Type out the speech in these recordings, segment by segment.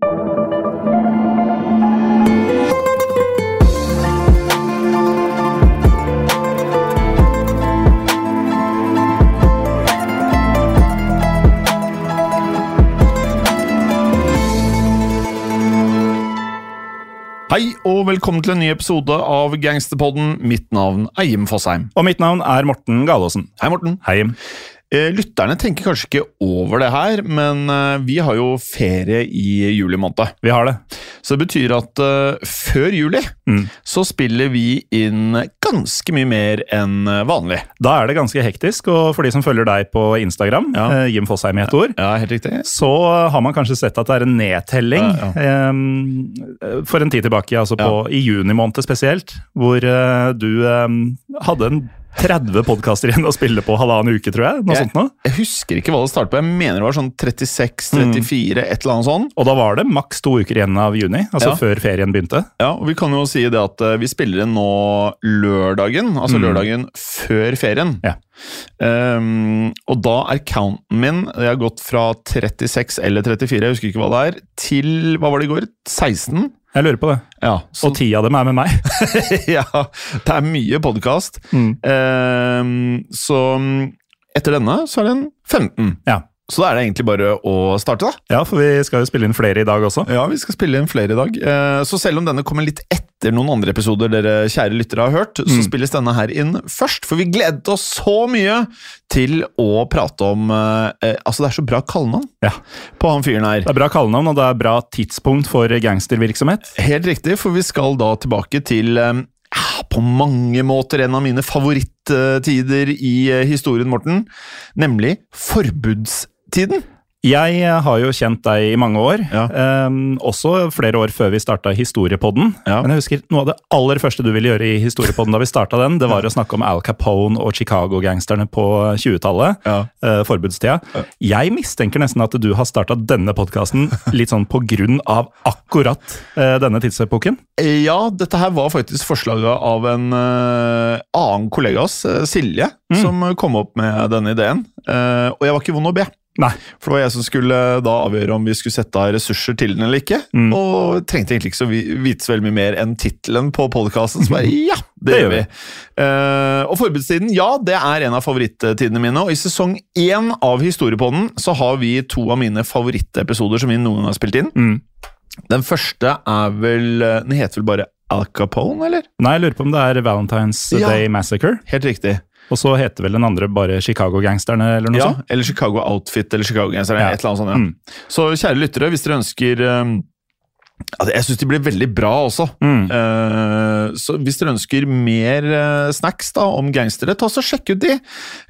Hei og velkommen til en ny episode av Gangsterpodden. Mitt navn er Jim Fosheim. Og mitt navn er Morten Galaasen. Hei, Morten. Hei. Eh, Lytterne tenker kanskje ikke over det her, men eh, vi har jo ferie i juli måned. Vi har det. Så det betyr at uh, før juli Mm. så spiller vi inn ganske mye mer enn eh, vanlig. Da er det ganske hektisk, og for de som følger deg på Instagram, Ja. eh, Jim Fosheim i ett ord, Ja, helt riktig. så har man kanskje sett at det er en nedtelling Ja, eh, for en tid tilbake, altså på, i juni måned spesielt, hvor eh, du eh, hadde en 30 podkaster igjen å spille på halvannen uke, tror jeg. Noe Jeg-. Jeg husker ikke hva det startet på. Jeg mener det var sånn 36-34, et eller annet sånt. Og da var det maks to uker igjen av juni, altså Ja. før ferien begynte. Ja, og Vi kan jo si det at eh, vi spiller inn nå lørdagen, altså Mm. lørdagen før ferien. Ja. Um, og da er counten min Jeg har gått fra 36 eller 34, jeg husker ikke hva det er, til hva var det i går? 16? Jeg lurer på det. Ja, så, Og ti av dem er med meg. ja, det er mye podkast. Mm. så mm, etter denne så er det en 15. Ja. Så da er det egentlig bare å starte, da. Ja, for vi skal jo spille inn flere i dag også. Ja, vi skal spille inn flere i dag. Eh, Så selv om denne kommer litt etter noen andre episoder dere kjære lyttere har hørt, så Mm. spilles denne her inn først. For vi gledet oss så mye til å prate om eh, eh, Altså, det er så bra kallenavn Ja. på han fyren her. Det er bra kallenavn, og det er bra tidspunkt for gangstervirksomhet. Helt riktig, for vi skal da tilbake til eh, ja, på mange måter en av mine favorittider i historien, Morten. Nemlig forbudstiden. Jeg har jo kjent deg i mange år, Ja. ehm, også flere år før vi starta Historiepodden. Ja. Men jeg husker noe av det aller første du ville gjøre i Historiepodden da vi starta den, det var å snakke om Al Capone og Chicago-gangsterne på 20-tallet. Ja. eh, forbudstida. Jeg mistenker nesten at du har starta denne podkasten litt sånn på grunn av akkurat eh, denne tidsepoken. Eh, Ja, dette her var faktisk forslaget av en eh, annen kollega av oss, eh, Silje, Mm. som kom opp med denne ideen. Eh, og jeg var ikke vond å be. Nei. For det var jeg som skulle da avgjøre om vi skulle sette av ressurser til den eller ikke. Mm. Og trengte egentlig ikke så vi- vite så veldig mye mer enn tittelen på podkasten. Så bare ja, det, Det gjør gjør vi. Uh, og forbudstiden, ja, det er en av favorittidene mine. Og i sesong én av Historiepodden så har vi to av mine favorittepisoder som vi noen gang har spilt inn. Mm. Den første er vel eh, Den heter vel bare Al Capone, eller? Nei, jeg lurer på om det er Valentine's Ja. Day Massacre. Helt riktig. Og så heter vel den andre bare Chicago-gangsterne, eller noe Ja, sånt? Eller Chicago Outfit eller Chicago-gangsterne. Ja. Et eller annet sånt, ja. Mm. Så kjære lyttere, hvis dere ønsker eh, altså, Jeg syns de blir veldig bra også. Mm. Uh, så hvis dere ønsker mer uh, snacks da om gangstere, ta så sjekk ut de.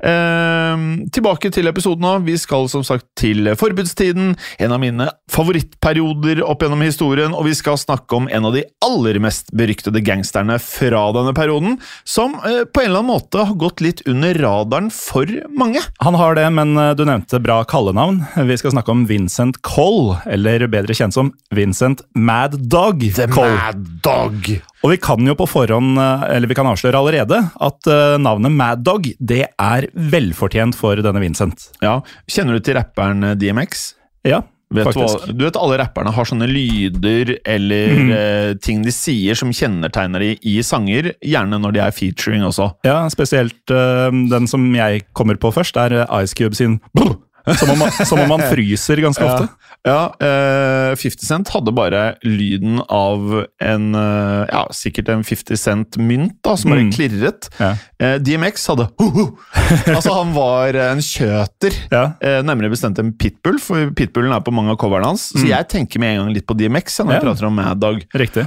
Uh, tilbake til episoden nå. Vi skal som sagt til forbudstiden. En av mine favorittperioder opp gjennom historien. Og vi skal snakke om en av de aller mest beryktede gangsterne fra denne perioden. Som på en eller annen måte har gått litt under radaren for mange. Han har det, men du nevnte bra kallenavn. Vi skal snakke om Vincent Coll, eller bedre kjent som Vincent Mad Dog Cole. Mad Dog. Og vi kan jo på forhånd, eh, eller vi kan avsløre allerede, at eh, navnet Mad Dog det er velfortjent for denne Vincent. Ja, Kjenner du til rapperen eh, DMX? Ja, Vet du, hva, faktisk. du vet alle rapperne har sånne lyder eller mm. eh, ting de sier som kjennetegner de i sanger, gjerne når de er featuring også. Ja, spesielt eh, den som jeg kommer på først, er Ice Cube sin brr, som om, man, som om man fryser ganske ofte. Ja, uh, 50 Cent hadde bare lyden av en uh, Ja, sikkert en 50 Cent-mynt, da, som bare Mm. klirret. Ja. Uh, DMX hadde ho-ho. Altså, han var en kjøter. Ja. Eh, nærmere bestemt en pitbull, for pitbullen er på mange av coverne hans. Så jeg tenker med en gang litt på DMX ja, når jeg Mm. Prater om Mad Dog. Riktig.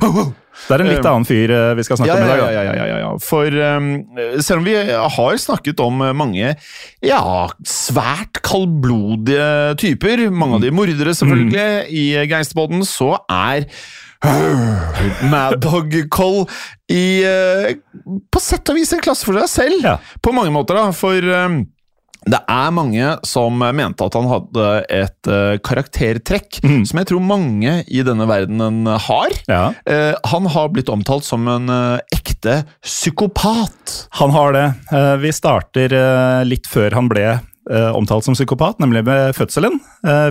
Det er en litt annen fyr eh, vi skal snakke Ja, om i dag. ja, ja, ja, ja, ja. For um, selv om vi har snakket om mange ja, svært kaldblodige typer, mange av de mordere selvfølgelig, i gangsterbåten, så er Mad Dog Cole i uh, på sett og vis en klasse for seg selv. På mange måter, da. For um, det er mange som mente at han hadde et uh, karaktertrekk Mm. som jeg tror mange i denne verdenen har. Ja. Uh, han har blitt omtalt som en uh, ekte psykopat. Han har det. Vi starter litt før han ble omtalt som psykopat, nemlig med fødselen.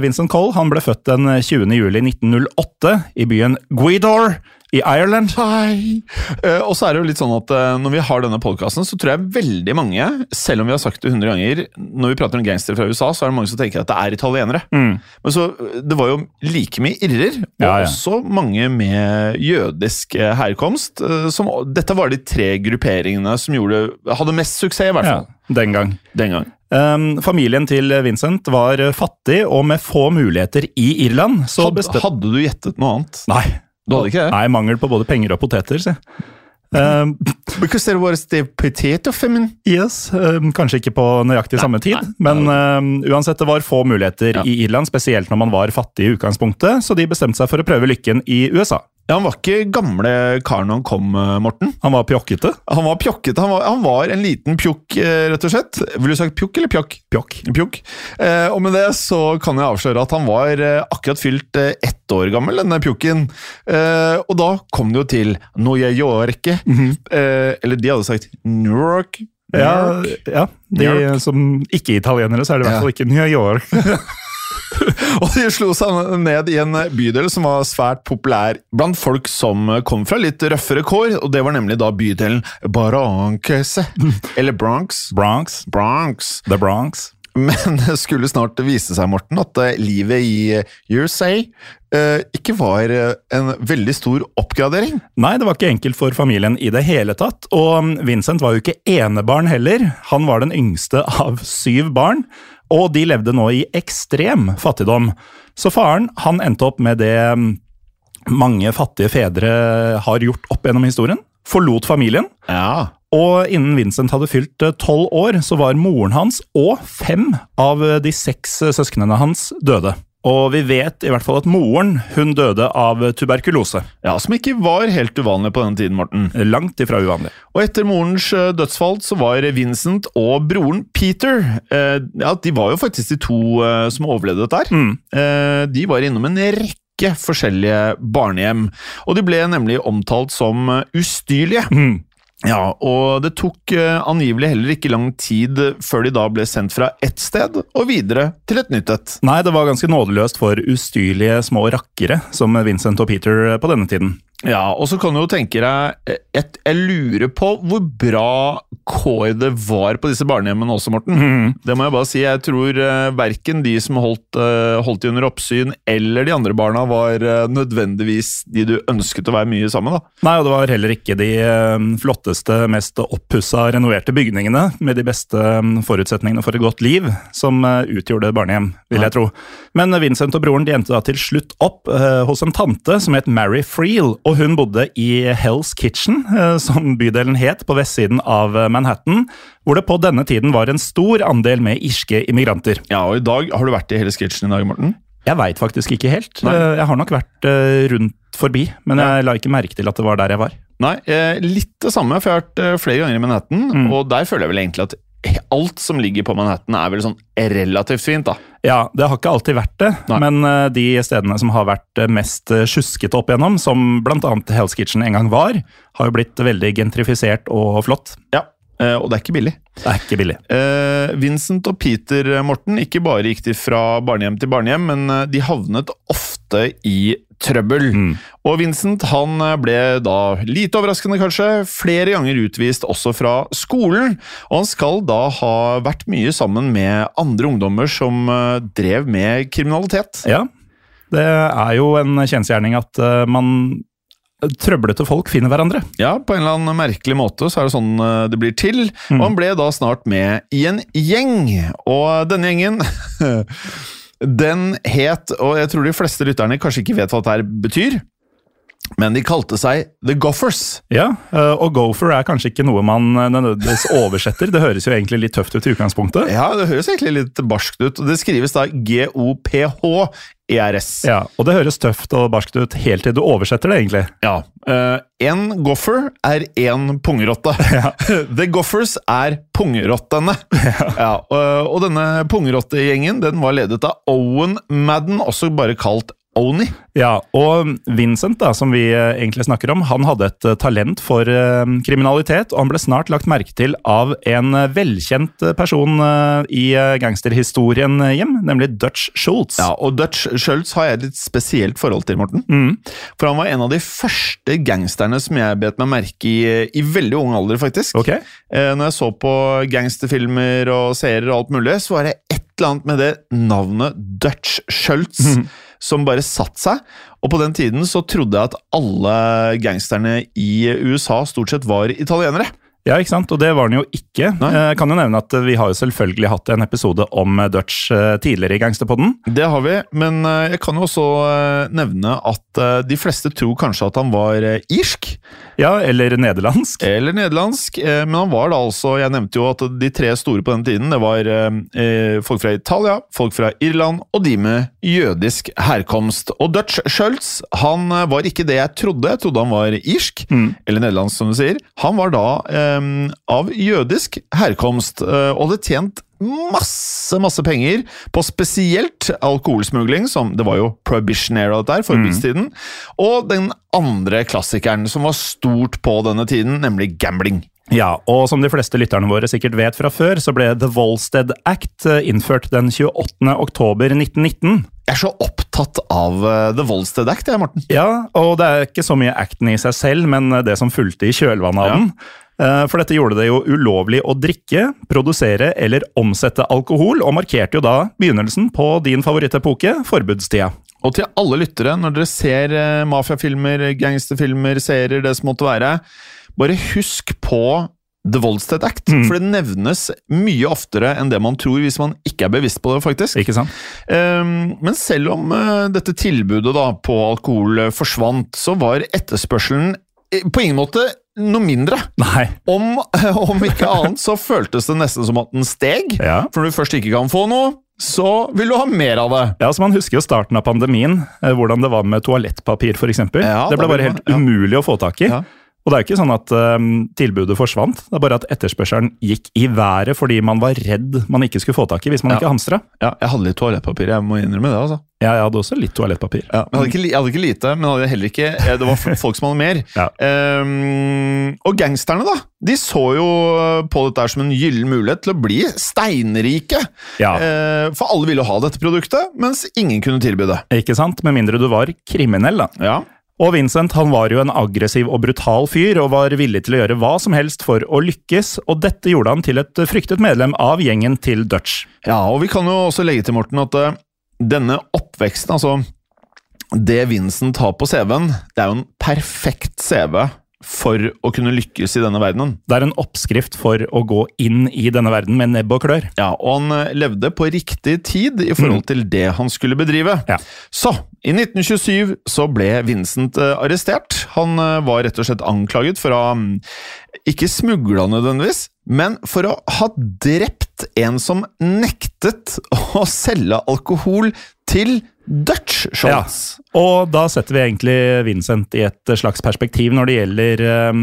Vincent Cole han ble født den 20. juli 1908 i byen Gweedore i Ireland. Hei! Uh, og så er det jo litt sånn at uh, når vi har denne podkasten, så tror jeg veldig mange, selv om vi har sagt det 100 ganger, når vi prater om gangstere fra USA, så er det mange som tenker at det er italienere. Mm. Men så, eh, det var jo like mye irrer, og Ja, ja. også mange med jødisk eh, herkomst. Uh, Som, dette var de tre grupperingene som gjorde, hadde mest suksess, i hvert fall. Ja, den gang. Den gang. Um, familien til Vincent var fattig og med få muligheter i Irland. Så Hadde, bestem- hadde du gjettet noe annet? Nei. Du hadde ikke det? Nei, mangel på både penger og poteter, si. Um, Because there was the potato famine. yes, um, kanskje ikke på nøyaktig samme tid, men um, uansett, det var få muligheter Ja. i Irland, spesielt når man var fattig i utgangspunktet, så de bestemte seg for å prøve lykken i USA. Ja, Han var ikke gamle karen når han kom, eh, Morten. Han var pjokkete. Han var pjokkete. Han var, han var en liten pjokk, eh, rett og slett. Vil du sagt pjokk eller pjokk? Pjokk. Pjokk. Eh, og med det så kan jeg avsløre at han var eh, akkurat fylt ett år gammel, denne pjokken. Eh, og da kom det jo til Noia Yorke. eh, eller de hadde sagt New York. New Ja, York. ja, de som ikke-italienere, så er det i hvert Ja. fall ikke New York. Og de slo seg ned i en bydel som var svært populær blant folk som kom fra litt røffere kår, og det var nemlig da bydelen Barankese. Eller Bronx. Bronx. Bronx. The Bronx. Men det skulle snart vise seg, Morten, at livet i USA eh, ikke var en veldig stor oppgradering. Nei, det var ikke enkelt for familien i det hele tatt. Og Vincent var jo ikke enebarn heller. Han var den yngste av syv barn, og de levde nå i ekstrem fattigdom. Så faren han endte opp med det um, mange fattige fedre har gjort opp gjennom historien. Forlot familien. Ja. Og innen Vincent hadde fylt eh, tolv år, så var moren hans og fem av eh, de seks eh, søsknene hans døde. Og vi vet i hvert fall at moren hun døde av tuberkulose. ja, Som ikke var helt uvanlig på den tiden, Morten. Langt ifra uvanlig. Og etter morens eh, dødsfall så var Vincent og broren Peter eh, Ja, de var jo faktisk de to eh, som overlevde dette her. Mm. Eh, de var innom en rekke forskjellige barnehjem, og de ble nemlig omtalt som eh, ustyrlige. Mm. Ja, og det tok eh, angivelig heller ikke lang tid før de da ble sendt fra ett sted og videre til et nytt et. Nei, det var ganske nådeløst for ustyrlige små rakkere som Vincent og Peter på denne tiden. Ja, og så kan du jo tenke deg eh, et, Jeg lurer på hvor bra kår det var på disse barnehjemmene også, Morten. Mm. Det må jeg bare si. Jeg tror uh, verken de som holdt, uh, holdt de under oppsyn, eller de andre barna var uh, nødvendigvis de du ønsket å være mye sammen da. Nei, og det var heller ikke de eh, flotteste, mest oppussa, renoverte bygningene med de beste eh, forutsetningene for et godt liv som eh, utgjorde barnehjem, vil jeg tro. Men Vincent og broren de endte da til slutt opp eh, hos en tante som het Mary Freel, og hun bodde i Hell's Kitchen, eh, som bydelen het, på vestsiden av eh, Manhattan, hvor det på denne tiden var en stor andel med irske immigranter. Ja, og i dag Har du vært i Helles Kitchen i dag, Morten? Jeg veit faktisk ikke helt. Nei. Eh, Jeg har nok vært eh, rundt forbi, men jeg la ikke merke til at det var der jeg var. Nei, eh, litt det samme, for jeg har vært flere ganger i Manhattan, Mm. og der føler jeg vel egentlig at alt som ligger på Manhattan er vel sånn relativt fint, da. Ja, det har ikke alltid vært det, Nei. men de stedene som har vært mest sjuskete opp igjennom, som bl.a. Hell's Kitchen en gang var, har jo blitt veldig gentrifisert og flott. Ja. Eh, og det er ikke billig. Det er ikke billig. Eh, Vincent og Peter eh, Morten, ikke bare gikk de fra barnehjem til barnehjem, men de havnet ofte i trøbbel. Og Vincent han ble da, lite overraskende kanskje, flere ganger utvist også fra skolen. Og han skal da ha vært mye sammen med andre ungdommer som drev med kriminalitet. Ja, det er jo en kjensgjerning at man Trøblete folk finner hverandre. Ja, på en eller annen merkelig måte så er det sånn eh, det blir til. Og han ble da snart med i en gjeng. Og denne gjengen Den het, og jeg tror de fleste lytterne kanskje ikke vet hva dette betyr, men de kalte seg The Goffers. Ja, eh, og gopher er kanskje ikke noe man eh, nødvendigvis oversetter. Det høres jo egentlig litt tøft ut i utgangspunktet. Ja, det høres egentlig litt barskt ut. Det skrives da G-O-P-H-E-R-S. Ja, Og det høres tøft og barskt ut helt til du oversetter det, egentlig. Ja. eh, en goffer er én pungrotte. The Goffers er pungrottene. Ja. og, og denne pungrottegjengen den var ledet av Owen Madden, også bare kalt Oni. Ja, og Vincent, da, som vi eh, egentlig snakker om, han hadde et eh, talent for eh, kriminalitet, og han ble snart lagt merke til av en velkjent person i gangsterhistorien hjem, nemlig Dutch Schultz. Ja, og Dutch Schultz har jeg et litt spesielt forhold til, Morten. Mm. For han var en av de første gangsterne som jeg bet meg merke i i veldig ung alder, faktisk. Ok. Eh, når jeg så på gangsterfilmer og serier og alt mulig, så var det et eller annet med det navnet Dutch Schultz Mhm. Som bare satt seg. Og på den tiden så trodde jeg at alle gangsterne i USA stort sett var italienere. Ja, ikke sant? Og det var den jo ikke. Nei. Jeg kan jo nevne at eh, Vi har jo selvfølgelig hatt en episode om eh, Dutch eh, tidligere i Gangsterpodden. Det har vi, men eh, jeg kan jo også eh, nevne at eh, de fleste tror kanskje at han var eh, irsk. Ja, eller nederlandsk. Eller nederlandsk, eh, men han var da altså Jeg nevnte jo at de tre store på den tiden, det var eh, eh, folk fra Italia, folk fra Irland og de med jødisk herkomst. Og Dutch Schultz han eh, var ikke det jeg trodde. Jeg trodde han var irsk, eller nederlandsk, som du sier. Han var da eh, av jødisk herkomst eh, og hadde tjent masse, masse penger på spesielt alkoholsmugling, som det var jo prohibition era dette her, forbudstiden, og den andre klassikeren som var stort på denne tiden, nemlig gambling. Ja, og som de fleste lytterne våre sikkert vet fra før, så ble The Volstead Act eh, innført den 28. oktober 1919. Jeg er så opptatt av eh, The Volstead Act, jeg, Morten. Ja, og det er ikke så mye acten i seg selv, men det som fulgte i kjølvannet av Ja. den. Eh, For dette gjorde det jo ulovlig å drikke, produsere eller omsette alkohol, og markerte jo da begynnelsen på din favorittepoke, forbudstida. Og til alle lyttere, når dere ser eh, mafiafilmer, gangsterfilmer, serier, det som måtte være, bare husk på The Voldsted Act, for det nevnes mye oftere enn det man tror hvis man ikke er bevisst på det, faktisk. Ikke sant? Um, Men selv om uh, dette tilbudet da på alkohol forsvant, så var etterspørselen på ingen måte noe mindre. Nei. Om, om ikke annet så føltes det nesten som at den steg. Ja. For når du først ikke kan få noe, så vil du ha mer av det. Ja, så Man husker jo starten av pandemien, eh, hvordan det var med toalettpapir f.eks. Ja, det ble bare helt umulig å få tak i. Ja. Og det er jo ikke sånn at eh, tilbudet forsvant, det er bare at etterspørselen gikk i været fordi man var redd man ikke skulle få tak i hvis man Ja. ikke hamstra. Ja, jeg hadde litt toalettpapir, jeg må innrømme det. altså. Ja, jeg hadde også litt toalettpapir. Ja, jeg, hadde ikke, jeg hadde ikke lite, men hadde heller ikke, eh, det var folk som hadde mer. Ja. um, og gangsterne, da. De så jo på dette som en gyllen mulighet til å bli steinrike. Ja. Uh, for alle ville ha dette produktet, mens ingen kunne tilby det. Ikke sant? Med mindre du var kriminell, da. Ja. Og Vincent han var jo en aggressiv og brutal fyr, og var villig til å gjøre hva som helst for å lykkes, og dette gjorde han til et fryktet medlem av gjengen til Dutch. ja, og vi kan jo også legge til, Morten, at uh, denne oppveksten, altså det Vincent har på CV-en, det er jo en perfekt CV for å kunne lykkes i denne verdenen. Det er en oppskrift for å gå inn i denne verden med nebb og klør. Ja, og han eh, levde på riktig tid i forhold til det han skulle bedrive. Ja. Så, i 1927 så ble Vincent eh, arrestert. Han eh, var rett og slett anklaget for å mm, ikke smugla nødvendigvis, men for å ha drept en som nektet å selge alkohol til Dutch shots. Og da setter vi egentlig Vincent i et slags perspektiv når det gjelder eh,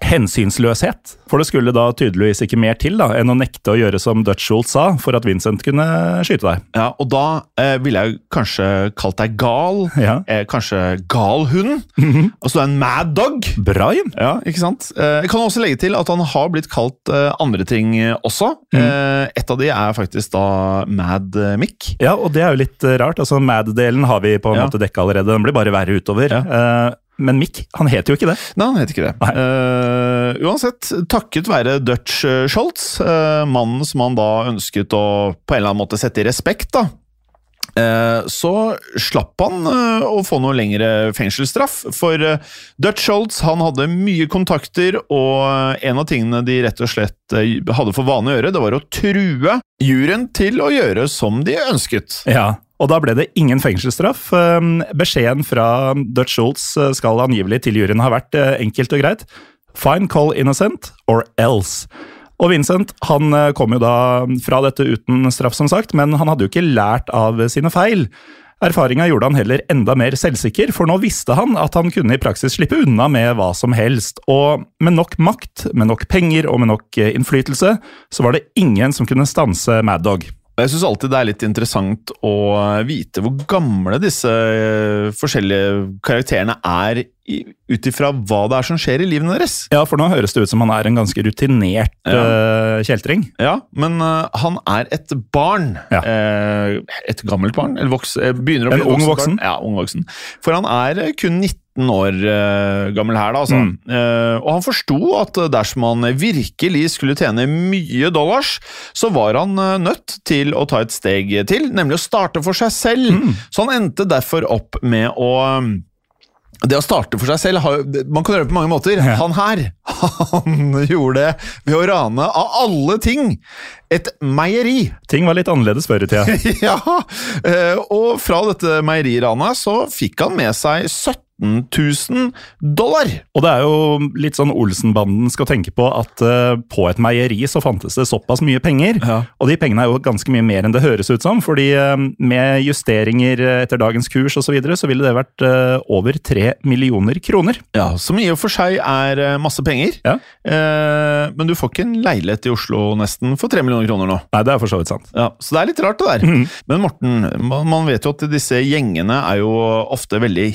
hensynsløshet. For det skulle da tydeligvis ikke mer til da, enn å nekte å gjøre som Dutch Schultz sa, for at Vincent kunne skyte deg. Ja, og da eh, ville jeg kanskje kalt deg gal. Ja. Eh, kanskje gal hund. Altså du er en mad dog. Bra, Jim. Ja, ikke sant? Eh, jeg kan også legge til at han har blitt kalt eh, andre ting eh, også. Eh, et av de er faktisk da Mad Mick. Ja, og det er jo litt rart. altså Mad-delen har vi på en Ja. måte dekka allerede. Den blir bare verre utover. Ja. Men Mick, han heter jo ikke det. Nei, han heter ikke det. Eh, uansett, takket være Dutch eh, Schultz, eh, mannen som han da ønsket å på en eller annen måte sette i respekt, da. uh, Så slapp han å få noe lengre fengselsstraff, for Dutch Schultz han hadde mye kontakter, og en av tingene de rett og slett hadde for vane å gjøre, det var å true juryen til å gjøre som de ønsket. Ja, og da ble det ingen fengselsstraff. Um, Beskjeden fra Dutch Schultz uh, skal angivelig til juryen ha vært uh, enkelt og greit. Fine call innocent or else. Og Vincent han uh, kom jo da fra dette uten straff, som sagt, men han hadde jo ikke lært av sine feil. Erfaringa gjorde han heller enda mer selvsikker, for nå visste han at han kunne i praksis slippe unna med hva som helst. Og med nok makt, med nok penger og med nok eh, innflytelse, så var det ingen som kunne stanse Mad Dog. Jeg syns alltid det er litt interessant å vite hvor gamle disse eh, forskjellige karakterene er, ut ifra hva det er som skjer i livene deres. Ja, for nå høres det ut som han er en ganske rutinert Ja. uh, kjeltring. Ja, men uh, han er et barn. Ja. Uh, et gammelt barn? Eller voks, begynner å En ung voksen. Ja, ung voksen. For han er kun 19 år gammel her, da. Altså. Mm. Og han forsto at dersom han virkelig skulle tjene mye dollars, så var han nødt til å ta et steg til, nemlig å starte for seg selv. Mm. Så han endte derfor opp med å det å starte for seg selv Man kan gjøre det på mange måter. Ja. Han her han gjorde det ved å rane, av alle ting, et meieri. Ting var litt annerledes før i tida. ja, eh, og fra dette meieriranet så fikk han med seg 17 000 dollar. Og det er jo litt sånn Olsenbanden skal tenke på at uh, på et meieri så fantes det såpass mye penger. Ja. Og de pengene er jo ganske mye mer enn det høres ut som, fordi uh, med justeringer eh, etter dagens kurs osv. Så, videre, så ville det vært uh, over tre millioner kroner. Ja, Som i og for seg er masse penger. Ja. Men du får ikke en leilighet i Oslo nesten for tre millioner kroner nå. Nei, det er for så vidt sant. Ja, Så det er litt rart, det der. Men Morten, man, man vet jo at disse gjengene er jo ofte veldig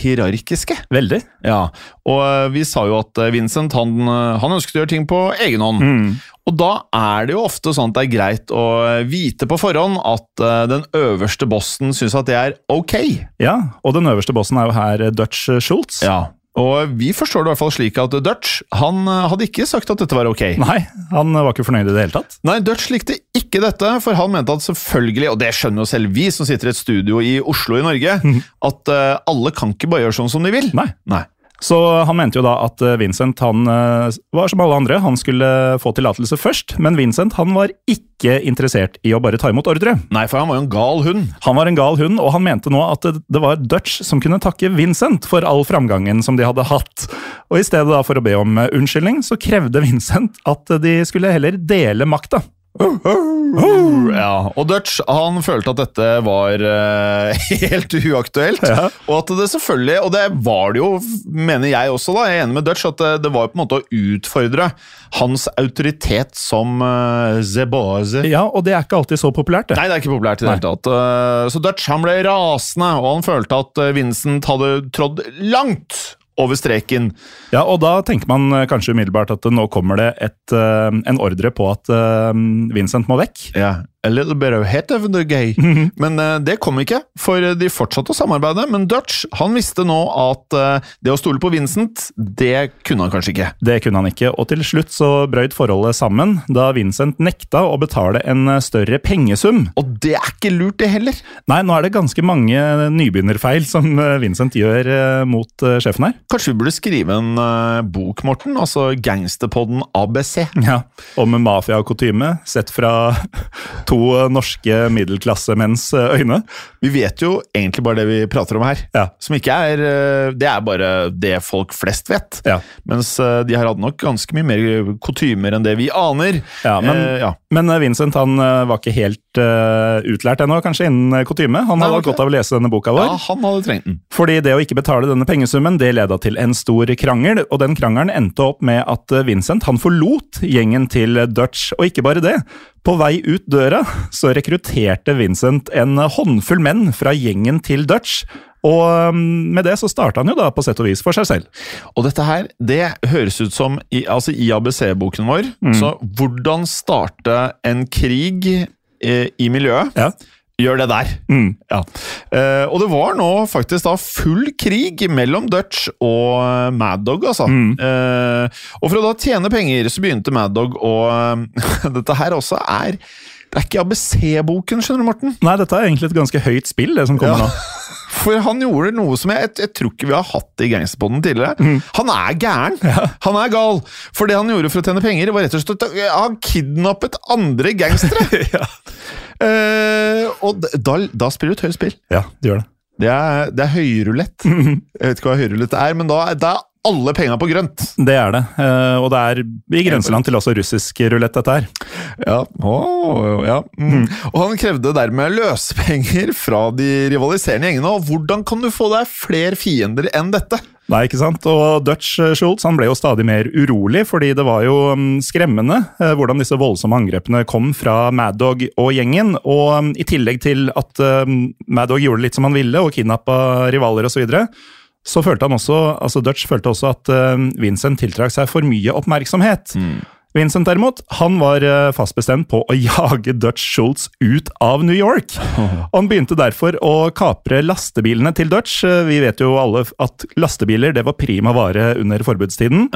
hierarkiske. Veldig. Ja, og eh, vi sa jo at eh, Vincent han, eh, han ønsket å gjøre ting på egen hånd. Og da er det jo ofte sånn at det er greit å vite på forhånd at den øverste bossen syns at det er ok. Ja, og den øverste bossen er jo her Dutch Schultz. Ja, og vi forstår det i hvert fall slik at Dutch han eh, hadde ikke sagt at dette var ok. Nei, han var ikke fornøyd i det hele tatt. Nei, Dutch likte ikke dette, for han mente at selvfølgelig, og det skjønner jo selv vi som sitter i et studio i Oslo i Norge, at uh, alle kan ikke bare gjøre sånn som de vil. Nei. Nei. Så han mente jo da at eh, Vincent han eh, var som alle andre, han skulle få tillatelse først. Men Vincent han var ikke interessert i å bare ta imot ordre. Nei, for han var jo en gal hund. Han var en gal hund, og han mente nå at det, var Dutch som kunne takke Vincent for all framgangen som de hadde hatt. Og i stedet da for å be om eh, unnskyldning, så krevde Vincent at de skulle heller dele makta. Ja, og Dutch han følte at dette var uh, helt uaktuelt. Ja. Og at det selvfølgelig, og det var det jo, mener jeg også, da, jeg er enig med Dutch, at det, det var på en måte å utfordre hans autoritet som uh, zebase. Ja, og det er ikke alltid så populært, det. Nei, det er ikke populært i det hele tatt. Uh, Så Dutch han ble rasende, og han følte at eh, Vincent hadde trådd langt over streken. Ja, og da tenker man eh, kanskje umiddelbart at nå kommer det et, eh, en ordre på at eh, Vincent må vekk. Ja, a little bit of hate of the gay. Men uh, det kom ikke, for de fortsatte å samarbeide. Men Dutch han visste nå at uh, det å stole på Vincent, det kunne han kanskje ikke. Det kunne han ikke, og til slutt så brøyt forholdet sammen da Vincent nekta å betale en eh, større pengesum. Og det er ikke lurt, det heller. Nei, nå er det ganske mange nybegynnerfeil som eh, Vincent gjør uh, mot eh, sjefen her. Kanskje vi burde skrive en eh, bok, Morten? Altså Gangsterpodden ABC. Ja, Om mafia og kutyme, sett fra to eh, norske middelklassemenns eh, øyne. Vi vet jo egentlig bare det vi prater om her. Ja. Som ikke er eh, Det er bare det folk flest vet. Ja. Mens eh, de har hatt nok ganske mye mer kutymer enn det vi aner. Ja, men, Eh, ja. men Vincent han var ikke helt helt uh, utlært ennå, kanskje, innen kutyme. Han hadde hatt godt av å lese denne boka vår. Ja, han hadde trengt den. Fordi det å ikke betale denne pengesummen, det leda til en stor krangel, og den krangelen endte opp med at eh, Vincent han forlot gjengen til Dutch, og ikke bare det. På vei ut døra så rekrutterte Vincent en håndfull menn fra gjengen til Dutch, og mm, med det så starta han jo da på sett og vis for seg selv. Og dette her, det høres ut som i, altså i ABC-boken vår. Så hvordan starte en krig eh, i miljøet? Ja. Gjør det der. Mm. Ja. Eh, og det var nå faktisk da full krig mellom Dutch og eh, Mad Dog, altså. Eh, og for å da tjene penger, så begynte Mad Dog å Dette her også er Det er ikke ABC-boken, skjønner du, Morten. Nei, dette er egentlig et ganske høyt spill, det som kommer Ja. nå. For han gjorde noe som jeg, jeg, tror ikke vi har hatt i Gangsterpodden tidligere. Han er gæren! Han er gal! For det han gjorde for å tjene penger, var rett og slett han kidnappet andre gangstere! Eh, og da, da spiller du et høyt spill. Ja, det gjør det. Det er, det er høyrulett. Jeg vet ikke hva høyrulett er, men da, da er alle penga på grønt. Det er det, eh, og det er i grenseland til også russisk rulett, dette her. Ja, Åh, ja. Mm. Og han krevde dermed løsepenger fra de rivaliserende gjengene. Og hvordan kan du få deg flere fiender enn dette? Nei, ikke sant? Og Dutch eh, Schultz han ble jo stadig mer urolig, fordi det var jo mm, skremmende eh, hvordan disse voldsomme angrepene kom fra Mad Dog og gjengen. Og mm, i tillegg til at Mad Dog gjorde litt som han ville og kidnappa rivaler osv., så, videre, så følte han også, altså Dutch følte også at eh, Vincent tiltrakk seg for mye oppmerksomhet. Vincent derimot, han var eh, fast bestemt på å jage Dutch Schultz ut av New York. Og han begynte derfor å kapre lastebilene til Dutch. Vi vet jo alle at lastebiler det var prima vare under forbudstiden.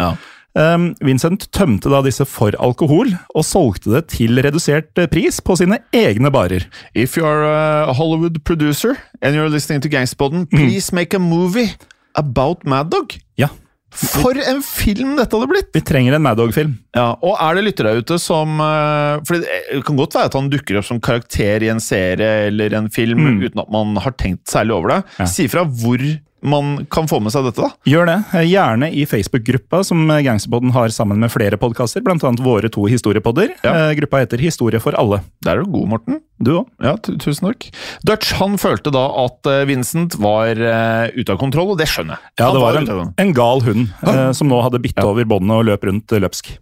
Um, Vincent tømte da disse for alkohol, og solgte det til redusert eh, pris på sine egne barer. If you are a Hollywood producer and you're listening to Gangsterpodden, please make a movie about Mad Dog. Ja, For en film dette hadde blitt! vi trenger en Mad Dog-film. Ja, og er det lyttere ute som eh, For det kan godt være at han dukker opp som karakter i en serie eller en film uten at man har tenkt særlig over det. Ja. Si fra hvor man kan få med seg dette, da. Gjør det, eh, gjerne i Facebook-gruppa som eh, Gangsterpodden har sammen med flere podkaster, bl.a. våre to historiepodder. Ja. Eh, Gruppa heter Historie for alle. Der er du god, Morten. Du òg? Ja, tusen takk. Dutch han følte da at Vincent var uh, ute av kontroll, og det skjønner jeg. Ja, det var var en, en gal hund uh, som nå hadde bitt over båndet og løp rundt løpsk.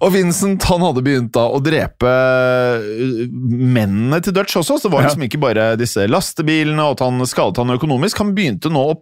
Og Vincent han hadde begynt da å drepe øh, mennene til Dutch også. Så det var liksom ikke bare disse lastebilene og at han skadet han økonomisk. Han begynte nå å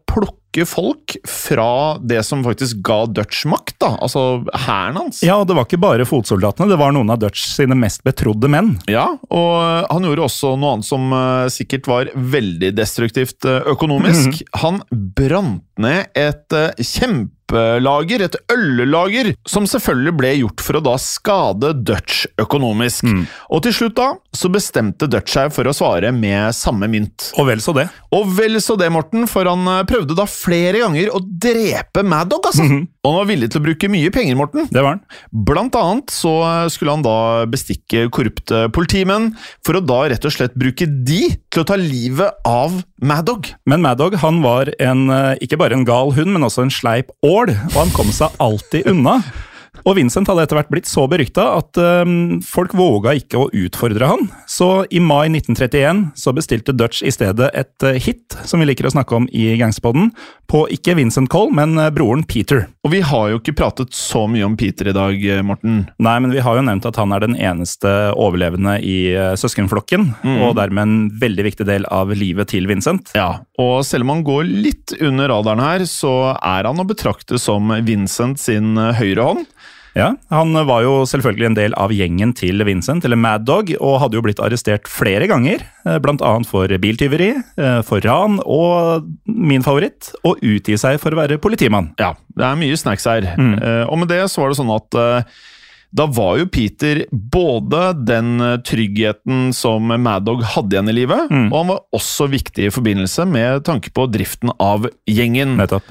plukke folk fra det som faktisk ga Dutch makt, da. Altså hæren hans. Ja, og det var ikke bare fotsoldatene, det var noen av Dutch sine mest betrodde menn. Ja, og han gjorde også noe annet som øh, sikkert var veldig destruktivt øh, økonomisk. Han brant ned et øh, kjempelager, et øllager, som selvfølgelig ble gjort for å da skade Dutch økonomisk. Og til slutt da, så bestemte Dutch seg for å svare med samme mynt. Og vel så det. Og vel så det, Morten, for han prøvde da flere ganger å drepe Mad Dog, altså. Og han var villig til å bruke mye penger, Morten. Det var han. Blant annet så skulle han da bestikke korrupte politimenn, for å da rett og slett bruke de til å ta livet av Mad Dog. Men Mad Dog han var en, eh, ikke bare en gal hund, men også en sleip ål, og han kom seg alltid unna. Og Vincent hadde etter hvert blitt så berykta at um, folk våga ikke å utfordre han. Så i mai 1931 så bestilte Dutch i stedet et eh, hit, som vi liker å snakke om i Gangsterpodden, på ikke Vincent Cole, men eh, broren Peter. Og vi har jo ikke pratet så mye om Peter i dag, eh, Morten. Nei, men vi har jo nevnt at han er den eneste overlevende i søskenflokken, og dermed en veldig viktig del av livet til Vincent. Ja, og selv om han går litt under radaren her, så er han å betrakte som Vincent sin eh, høyre hånd. Ja, Han var jo selvfølgelig en del av gjengen til Vincent, eller Mad Dog, og hadde jo blitt arrestert flere ganger. Bl.a. Blant annet for biltyveri, eh, for ran og min favoritt, å utgi seg for å være politimann. Ja, det er mye snacks her. Mm. og med det så var det sånn at eh, da var jo Peter både den eh, tryggheten som Mad Dog hadde igjen i livet, og han var også viktig i forbindelse med tanke på driften av gjengen. Nettopp.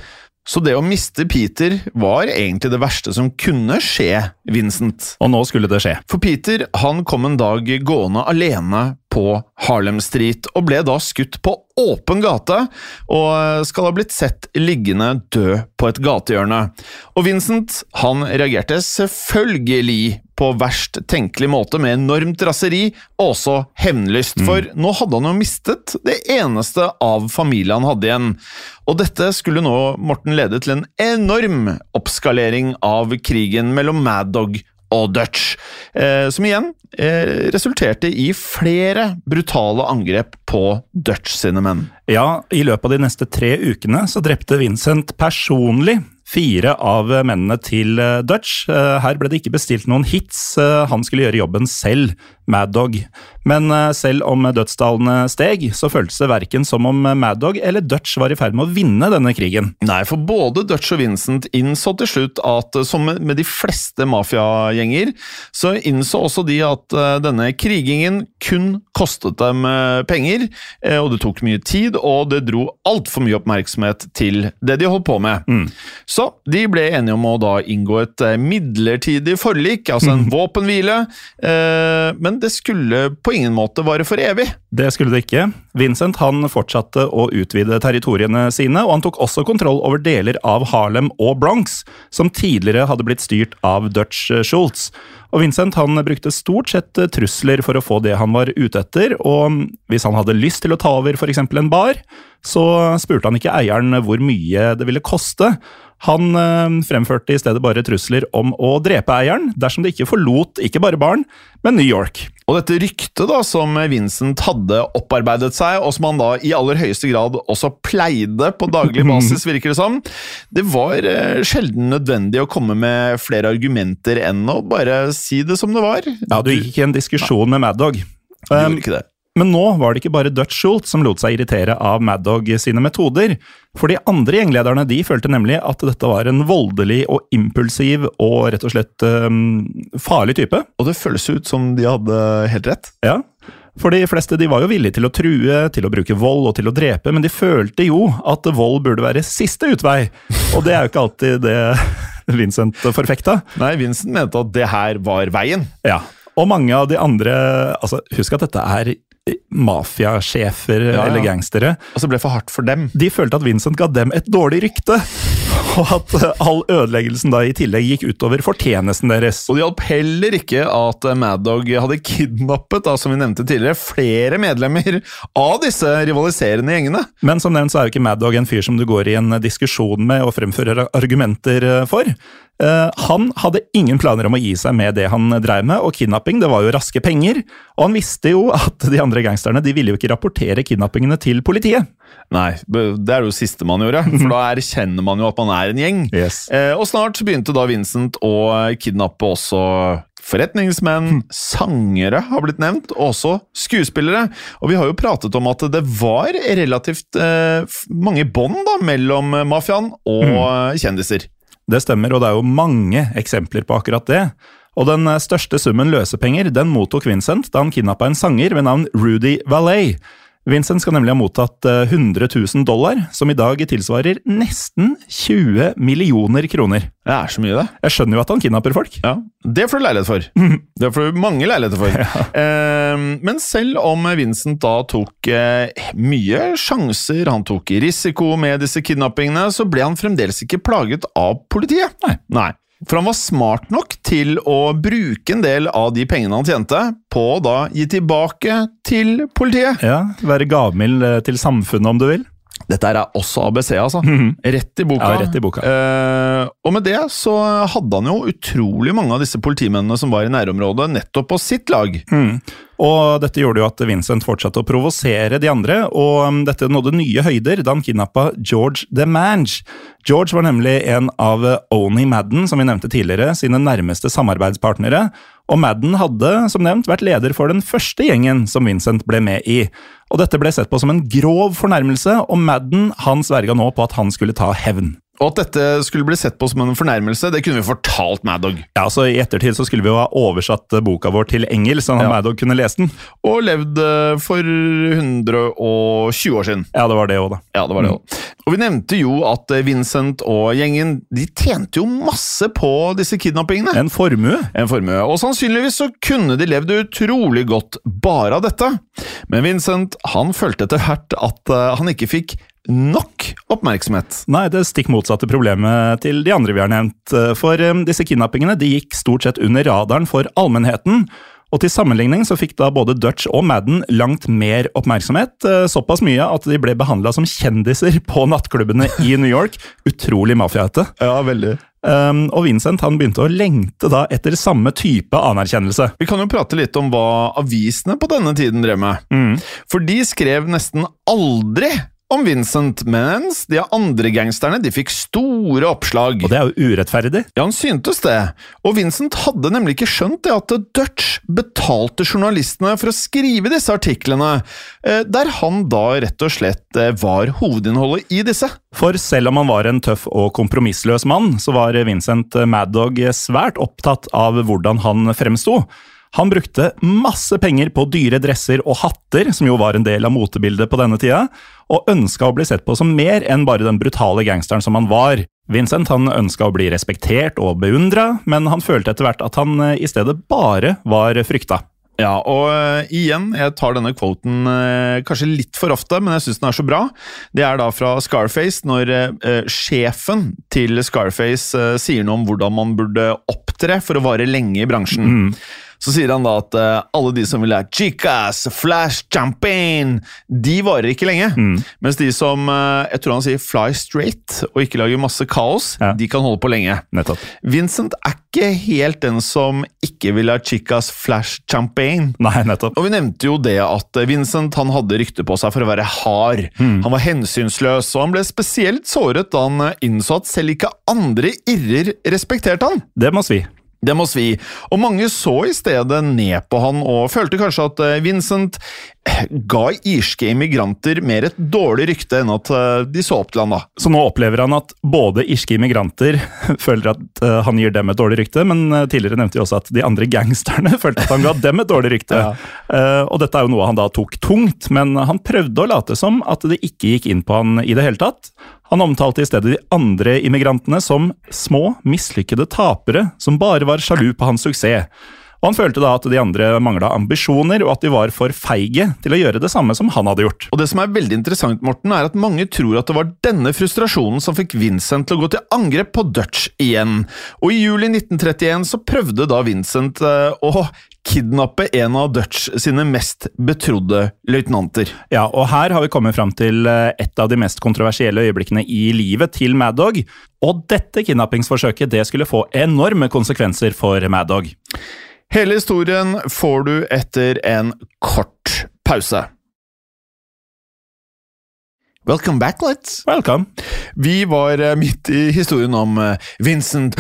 Så det å miste Peter var egentlig det verste som kunne skje Vincent. Og nå skulle det skje. For Peter han kom en dag gående alene på Harlem Street, og ble da skutt på åpen gate, og skal ha blitt sett liggende død på et gatehjørne. Og Vincent han reagerte selvfølgelig på verst tenkelig måte med enormt raseri og også hevnlyst, for nå hadde han jo mistet det eneste av familien han hadde igjen. Og dette skulle nå, Morten, lede til en enorm oppskalering av krigen mellom Mad Dog og Dutch, eh, som igjen eh, resulterte i flere brutale angrep på Dutch sine menn. Ja, i løpet av de neste tre ukene så drepte Vincent personlig fire av mennene til eh, Dutch. Her ble det ikke bestilt noen hits, han skulle gjøre jobben selv, Mad Dog. Men eh, selv om dødstallene steg, så føltes det verken som om Mad Dog eller Dutch var i ferd med å vinne denne krigen. Nei, for både Dutch og Vincent innså til slutt at eh, som med de fleste mafiagjenger, så innså også de at eh, denne krigingen kun kostet dem penger, og det tok mye tid, og det dro altfor mye oppmerksomhet til det de holdt på med. Så de ble enige om å da inngå et midlertidig forlik, altså en våpenhvile, men det skulle på ingen måte vare for evig. Det skulle det ikke. Vincent han fortsatte å utvide territoriene sine, og han tok også kontroll over deler av Harlem og Bronx, som tidligere hadde blitt styrt av Dutch Schultz. Og Vincent han brukte stort sett trusler for å få det han var ute etter, og hvis han hadde lyst til å ta over f.eks. en bar, så spurte han ikke eieren hvor mye det ville koste. Han eh, fremførte i stedet bare trusler om å drepe eieren dersom det ikke forlot ikke bare barn, men New York. Og dette ryktet da, som Vincent hadde opparbeidet seg, og som han da i aller høyeste grad også pleide på daglig basis, virker det som, det var eh, sjelden nødvendig å komme med flere argumenter enn å bare si det som det var. Ja, Du gikk ikke i en diskusjon med Mad Dog. Du Um, gjorde ikke det. Men nå var det ikke bare Dutch Schultz som lot seg irritere av Mad Dog sine metoder. For de andre gjenglederne de følte nemlig at dette var en voldelig og impulsiv og rett og slett um, farlig type. Og det føles ut som de hadde helt rett. Ja, for de fleste de var jo villige til å true, til å bruke vold og til å drepe, men de følte jo at vold burde være siste utvei. Og det er jo ikke alltid det Vincent forfekta. Nei, Vincent mente at det her var veien. Ja, og mange av de andre altså Husk at dette er mafiasjefer ja. eller gangstere. Altså, så ble for hardt for dem. De følte at Vincent ga dem et dårlig rykte, og at eh, all ødeleggelsen da i tillegg gikk utover fortjenesten deres. Og det hjalp heller ikke at Mad Dog hadde kidnappet, da, som vi nevnte tidligere, flere medlemmer av disse rivaliserende gjengene. Men som nevnt så er jo ikke Mad Dog en fyr som du går i en diskusjon med og fremfører argumenter eh, for. Eh, han hadde ingen planer om å gi seg med det han drev med, og kidnapping det var jo raske penger. Og han visste jo at de andre gangsterne de ville jo ikke rapportere kidnappingene til politiet. Nei, det er jo siste man gjorde, for da erkjenner man jo at man er en gjeng. Yes. Eh, og snart begynte da Vincent å kidnappe også forretningsmenn, sangere har blitt nevnt, og også skuespillere. Og vi har jo pratet om at det var relativt eh, mange bånd mellom mafiaen og mm. kjendiser. Det stemmer, og det er jo mange eksempler på akkurat det. Og den eh, største summen løsepenger den mottok Vincent da han kidnappa en sanger ved navn Rudy Valet. Vincent skal nemlig ha mottatt eh, 100 000 dollar, som i dag tilsvarer nesten 20 millioner kroner. Det er så mye, det. Jeg skjønner jo at han kidnapper folk. Ja, Det får du leilighet for. Det får du mange leiligheter for. Eh, men selv om Vincent da tok eh, mye sjanser, han tok risiko med disse kidnappingene, så ble han fremdeles ikke plaget av politiet. Nei. Nei. For han var smart nok til å bruke en del av de pengene han tjente, på å da gi tilbake til politiet. Ja, Være gavmild eh, til samfunnet, om du vil. Dette er også ABC, altså. Rett i boka. Ja, rett i boka. Eh, og med det så hadde han jo utrolig mange av disse politimennene som var i nærområdet, nettopp på sitt lag. Mm. Og dette gjorde jo at Vincent fortsatte å provosere de andre, og um, dette nådde nye høyder da han kidnappa George DeMange. George var nemlig en av uh, Oni Madden, som vi nevnte tidligere, sine nærmeste samarbeidspartnere, og Madden hadde, som nevnt, vært leder for den første gjengen som Vincent ble med i. Og dette ble sett på som en grov fornærmelse, og Madden han sverga nå på at han skulle ta hevn. Og at dette skulle bli sett på som en fornærmelse, det kunne vi fortalt Madog. Ja, så I ettertid så skulle vi jo ha oversatt eh, boka vår til engelsk, sånn at Ja. Maddog kunne lese den. Og levd eh, for 120 år siden. Ja, det var det òg, da. Ja, det var det også. Og vi nevnte jo at eh, Vincent og gjengen de tjente jo masse på disse kidnappingene. En formue. En formue. Og sannsynligvis så kunne de levd utrolig godt bare av dette. Men Vincent han følte etter hvert at han ikke fikk nok oppmerksomhet. Nei, det stikk motsatte problemet til de andre vi har nevnt. For eh, disse kidnappingene de gikk stort sett under radaren for allmennheten. Og til sammenligning så fikk da både Dutch og Madden langt mer oppmerksomhet. eh, Såpass mye at de ble behandla som kjendiser på nattklubbene i New York. Utrolig mafiaete. Ja, veldig. Um, og Vincent han begynte å lengte da etter samme type anerkjennelse. Vi kan jo prate litt om hva avisene på denne tiden drev med. For de skrev nesten aldri om Vincent, mens de andre gangsterne de fikk store oppslag. Og det er jo urettferdig. Ja, han syntes det. Og Vincent hadde nemlig ikke skjønt det at Dutch betalte journalistene for å skrive disse artiklene, eh, der han da rett og slett eh, var hovedinnholdet i disse. For selv om han var en tøff og kompromissløs mann, så var Vincent Mad Dog svært opptatt av hvordan han fremsto. Han brukte masse penger på dyre dresser og hatter, som jo var en del av motebildet på denne tida, og ønska å bli sett på som mer enn bare den brutale gangsteren som han var. Vincent han ønska å bli respektert og beundra, men han følte etter hvert at han eh, i stedet bare var frykta. Ja, og eh, igjen, jeg tar denne quoten eh, kanskje litt for ofte, men jeg syns den er så bra. Det er da fra Scarface, når eh, sjefen til Scarface eh, sier noe om hvordan man burde opptre for å vare lenge i bransjen. Så sier han da at eh, alle de som vil ha chicas, flash, champagne, de varer ikke lenge. Mens de som, eh, jeg tror han sier fly straight, og ikke lager masse kaos, Ja. de kan holde på lenge. Nettopp. Vincent er ikke helt den som ikke vil ha chicas, flash, champagne. Nei, nettopp. Og vi nevnte jo det at Vincent han hadde rykte på seg for å være hard. Han var hensynsløs, og han ble spesielt såret da han innså at selv ikke andre irrer respekterte han. Det må svi. Det må svi. Og mange så i stedet ned på han og følte kanskje at eh, Vincent ga irske immigranter mer et dårlig rykte enn at eh, de så opp til han da. Så nå opplever han at både irske immigranter føler at eh, han gir dem et dårlig rykte, men eh, tidligere nevnte vi også at de andre gangsterne følte at han ga dem et dårlig rykte. ja. og dette er jo noe han da tok tungt, men han prøvde å late som at det ikke gikk inn på han i det hele tatt. Han omtalte i stedet de andre immigrantene som små, mislykkede tapere som bare var sjalu på hans suksess. Og Han følte da at de andre mangla ambisjoner, og at de var for feige til å gjøre det samme som han hadde gjort. Og det som er veldig interessant, Morten, er at mange tror at det var denne frustrasjonen som fikk Vincent til å gå til angrep på Dutch igjen. Og i juli 1931 så prøvde da Vincent eh, å kidnappe en av Dutch sine mest betrodde løytnanter. Ja, og her har vi kommet fram til eh, et av de mest kontroversielle øyeblikkene i livet til Mad Dog. Og dette kidnappingsforsøket det skulle få enorme konsekvenser for Mad Dog. Hele historien får du etter en kort pause. Welcome back, let's. Welcome. Vi var eh, midt i historien om eh, Vincent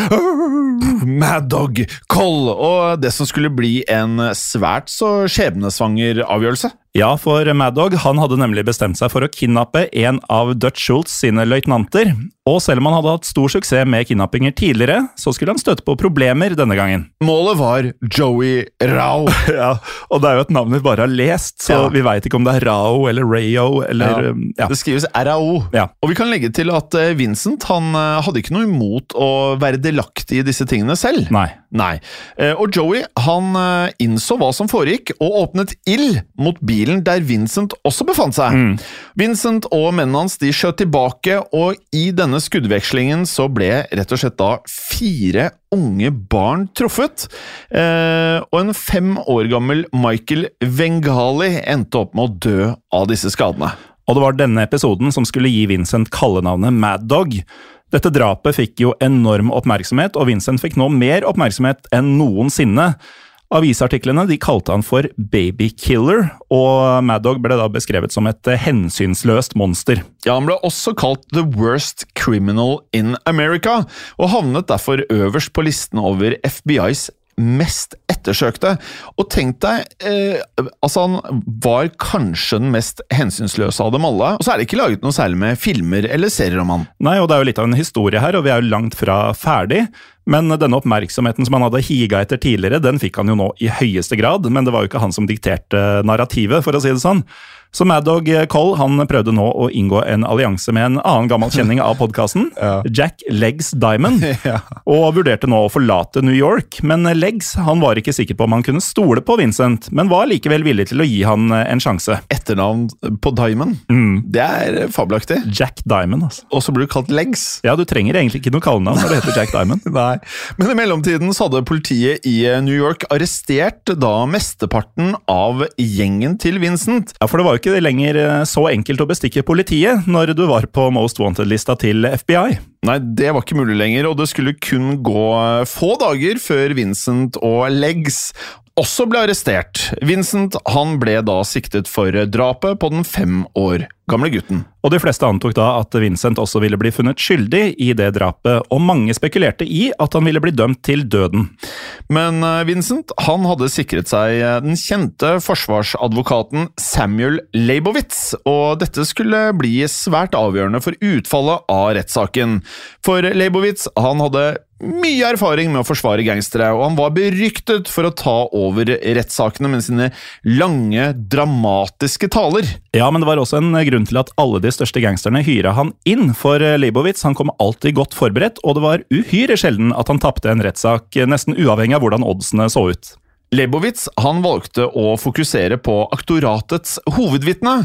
Mad Dog Coll og det som skulle bli en svært så skjebnesvanger avgjørelse. Ja, for Mad Dog han hadde nemlig bestemt seg for å kidnappe en av Dutch Schultz sine løytnanter. Og selv om han hadde hatt stor suksess med kidnappinger tidligere, så skulle han støte på problemer denne gangen. Målet var Joey Rao. Ja, Og det er jo et navn vi bare har lest, så Ja. vi veit ikke om det er Rao eller Rayo eller ja. ja. Det skrives RAO. Ja. Og vi kan legge til at eh, Vincent han eh, hadde ikke noe imot å være delaktig i disse tingene selv. Nei. Nei. Eh, Og Joey han innså hva som foregikk, og åpnet ild mot bilen der Vincent også befant seg. Vincent og mennene hans de skjøt tilbake, og i denne skuddvekslingen så ble rett og slett da fire unge barn truffet. Eh, og en fem år gammel Michael Vengali endte opp med å dø av disse skadene. Og det var denne episoden som skulle gi Vincent kallenavnet Mad Dog. Dette drapet fikk jo enorm oppmerksomhet, og Vincent fikk nå mer oppmerksomhet enn noensinne. Avisartiklene de kalte han for Baby Killer, og Mad Dog ble da beskrevet som et eh, hensynsløst monster. Ja, Han ble også kalt The Worst Criminal in America, og havnet derfor øverst på listen over FBIs mest ettersøkte. Og tenk deg, eh, altså han var kanskje den mest hensynsløse av dem alle. Og så er det ikke laget noe særlig med filmer eller serier om han. Nei, og det er jo litt av en historie her, og vi er jo langt fra ferdig. Men denne oppmerksomheten som han hadde higa etter tidligere, den fikk han jo nå i høyeste grad. Men det var jo ikke han som dikterte narrativet, for å si det sånn. Så Mad Dog Cole han prøvde nå å inngå en allianse med en annen gammel kjenning av podkasten, Jack Legs Diamond, og vurderte nå å forlate New York. Men Legs han var ikke sikker på om han kunne stole på Vincent, men var likevel villig til å gi han en sjanse. Etternavn på Diamond, det er fabelaktig. Jack Diamond, altså. Og så blir du kalt Legs. Ja, du trenger egentlig ikke noe kallenavn når du heter Jack Diamond. Nei, Men i mellomtiden så hadde politiet i New York arrestert da mesteparten av gjengen til Vincent. Ja, for det var jo ikke lenger eh, så enkelt å bestikke politiet når du var på Most Wanted-lista til FBI. Nei, det var ikke mulig lenger, og det skulle kun gå få dager før Vincent og Leggs også ble arrestert. Vincent han ble da siktet for drapet på den fem år gamle gutten. Og de fleste antok da at Vincent også ville bli funnet skyldig i det drapet, og mange spekulerte i at han ville bli dømt til døden. Men eh, Vincent han hadde sikret seg eh, den kjente forsvarsadvokaten Samuel Leibowitz, og dette skulle bli svært avgjørende for utfallet av rettssaken. For Leibowitz han hadde mye erfaring med å forsvare gangstere, og han var beryktet for å ta over rettssakene med sine lange, dramatiske taler. Ja, men det var også en grunn til at alle de største gangsterne hyra han inn, for Leibowitz han kom alltid godt forberedt, og det var uhyre sjelden at han tapte en rettssak, nesten uavhengig av hvordan oddsene så ut. Leibowitz han valgte å fokusere på aktoratets hovedvitne,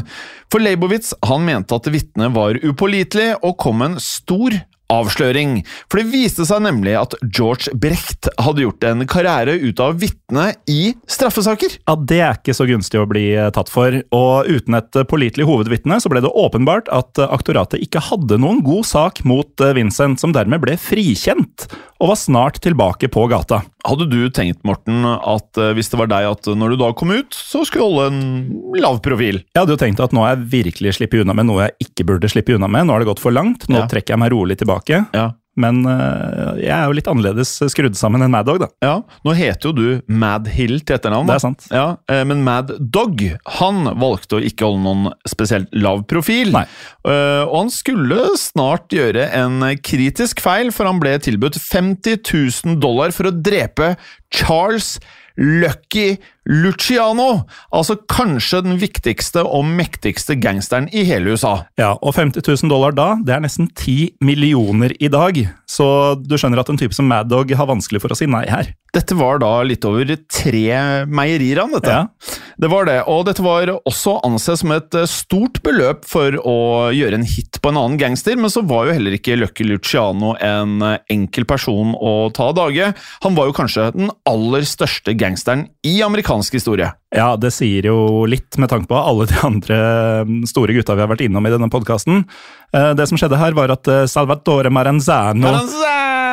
for Leibowitz han mente at vitnet var upålitelig og kom en stor avsløring. For det viste seg nemlig at George Brecht hadde gjort en karriere ut av vitne i straffesaker. Ja, Det er ikke så gunstig å bli eh, tatt for, og uten et pålitelig hovedvitne så ble det åpenbart at eh, aktoratet ikke hadde noen god sak mot eh, Vincent, som dermed ble frikjent, og var snart tilbake på gata. Hadde du tenkt, Morten, at hvis det var deg at når du da kom ut, så skulle du holde en lav profil? Jeg hadde jo tenkt at nå har jeg virkelig sluppet unna med noe jeg ikke burde slippe unna med. Nå har det gått for langt, nå Ja. trekker jeg meg rolig tilbake. Ja. Men øh, jeg er jo litt annerledes skrudd sammen enn Mad Dog, da. Ja, Nå heter jo du Mad Hill til etternavn. Det er sant. Ja, eh, Men Mad Dog han valgte å ikke holde noen spesielt lav profil. Nei. Eh, Og han skulle snart gjøre en kritisk feil, for han ble tilbudt 50 000 dollar for å drepe Charles Lucky Luciano. Altså kanskje den viktigste og mektigste gangsteren i hele USA. Ja, Og 50 000 dollar da, det er nesten 10 millioner i dag. Så du skjønner at en type som Mad Dog har vanskelig for å si nei her. Dette var da litt over tre meierier, han, dette. Ja. Det var det, og dette var også ansett som et eh, stort beløp for å gjøre en hit på en annen gangster, men så var jo heller ikke Lucky Luciano en eh, enkel person å ta av dage. Han var jo kanskje den aller største gangsteren i amerikansk historie. Ja, det sier jo litt med tanke på alle de andre mm, store gutta vi har vært innom i denne podkasten. Det som skjedde her, var at Salvatore Maranzano, Maranzano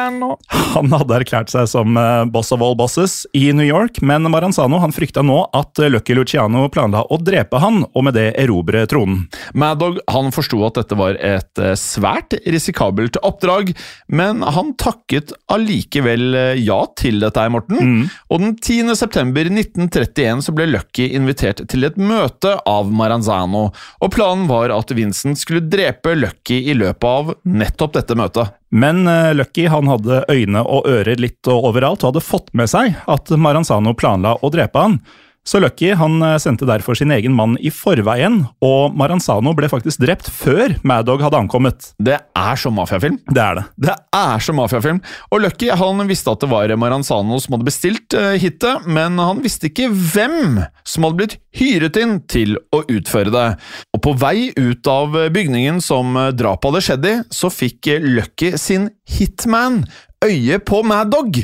han hadde erklært seg som eh, boss of all bosses i New York, men Maranzano han frykta nå at Lucky Luciano planla å drepe han, og med det erobre tronen. Maddog han forsto at dette var et eh, svært risikabelt oppdrag, men han takket allikevel eh, ja til dette, her, Morten. Og den 10. september 1931 så ble Lucky invitert til et møte av Maranzano, og planen var at Vincent skulle drepe Lucky i løpet av nettopp dette møtet. Men eh, Lucky han hadde øyne og ører litt overalt og hadde fått med seg at Maranzano planla å drepe han. Så Lucky han eh, sendte derfor sin egen mann i forveien, og Maranzano ble faktisk drept før Mad Dog hadde ankommet. Det er som mafiafilm. Det er det. Det er som mafiafilm. Og Lucky han visste at det var Maranzano som hadde bestilt uh, hitet, men han visste ikke hvem som hadde blitt hyret inn til å utføre det. Og på vei ut av bygningen som drapet hadde skjedd i, så fikk Lucky sin hitman øye på Mad Dog.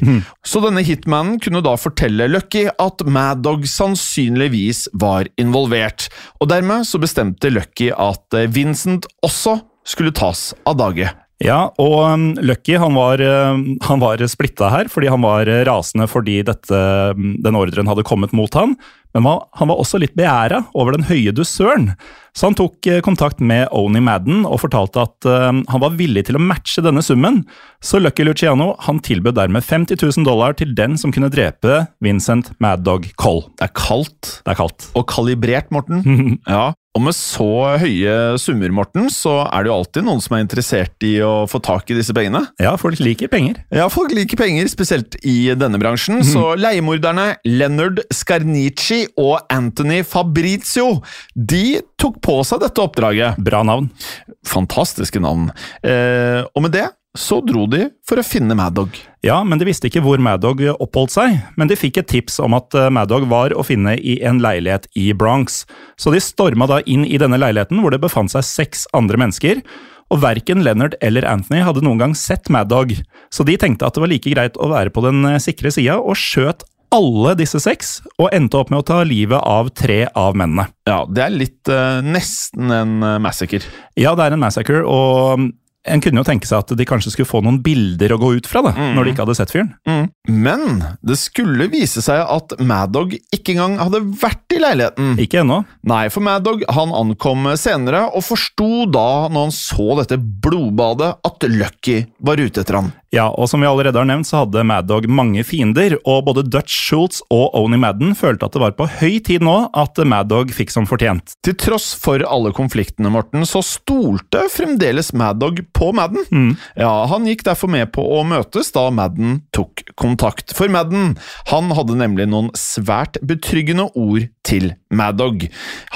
Så denne hitmanen kunne da fortelle Lucky at Mad Dog sannsynligvis var involvert. Og dermed så bestemte Lucky at eh, Vincent også skulle tas av dage. Ja, og um, Lucky han var, um, han var splitta her, fordi han var uh, rasende fordi dette, um, den ordren hadde kommet mot han. Men han- var også litt beæra over den høye dusøren, så han tok eh, kontakt med Oni Madden og fortalte at eh, han var villig til å matche denne summen. Så Lucky Luciano han tilbød dermed 50 000 dollar til den som kunne drepe Vincent Mad Dog Coll. Det er kaldt. Det er kaldt. Og kalibrert, Morten. ja. Og med så høye summer, Morten, så er det jo alltid noen som er interessert i å få tak i disse pengene. Ja, folk liker penger. Ja, folk liker penger, spesielt i denne bransjen. Så leiemorderne Leonard Scarnici og Anthony Fabrizio de tok på seg dette oppdraget. Bra navn. Fantastiske navn. Eh, og med det så dro de for å finne Mad Dog. Ja, men de visste ikke hvor Mad Dog oppholdt seg, men de fikk et tips om at Maddog Mad Dog var å finne i en leilighet i Bronx. Så de storma da inn i denne leiligheten, hvor det befant seg seks andre mennesker. Og verken Leonard eller Anthony hadde noen gang sett Mad Dog, så de tenkte at det var like greit å være på den eh, sikre sida, og skjøt alle disse seks, og endte opp med å ta livet av tre av mennene. Ja, det er litt uh, nesten en eh, massacre. Ja, det er en massacre, og en kunne jo tenke seg at de kanskje skulle få noen bilder å gå ut fra, da, når de ikke hadde sett fyren. Men det skulle vise seg at Mad Dog ikke engang hadde vært i leiligheten. Ikke ennå. Nei, for Mad Dog han ankom senere og forsto da, når han så dette blodbadet, at Lucky var ute etter han. Ja, og som vi allerede har nevnt, så hadde Mad Dog mange fiender, og både Dutch Schultz og Oni Madden følte at det var på høy tid nå at Mad Dog fikk som fortjent. Til tross for alle konfliktene, Morten, så stolte fremdeles Mad Dog på Madden. Ja, Han gikk derfor med på å møtes da Madden tok kontakt. For Madden han hadde nemlig noen svært betryggende ord til Maddog.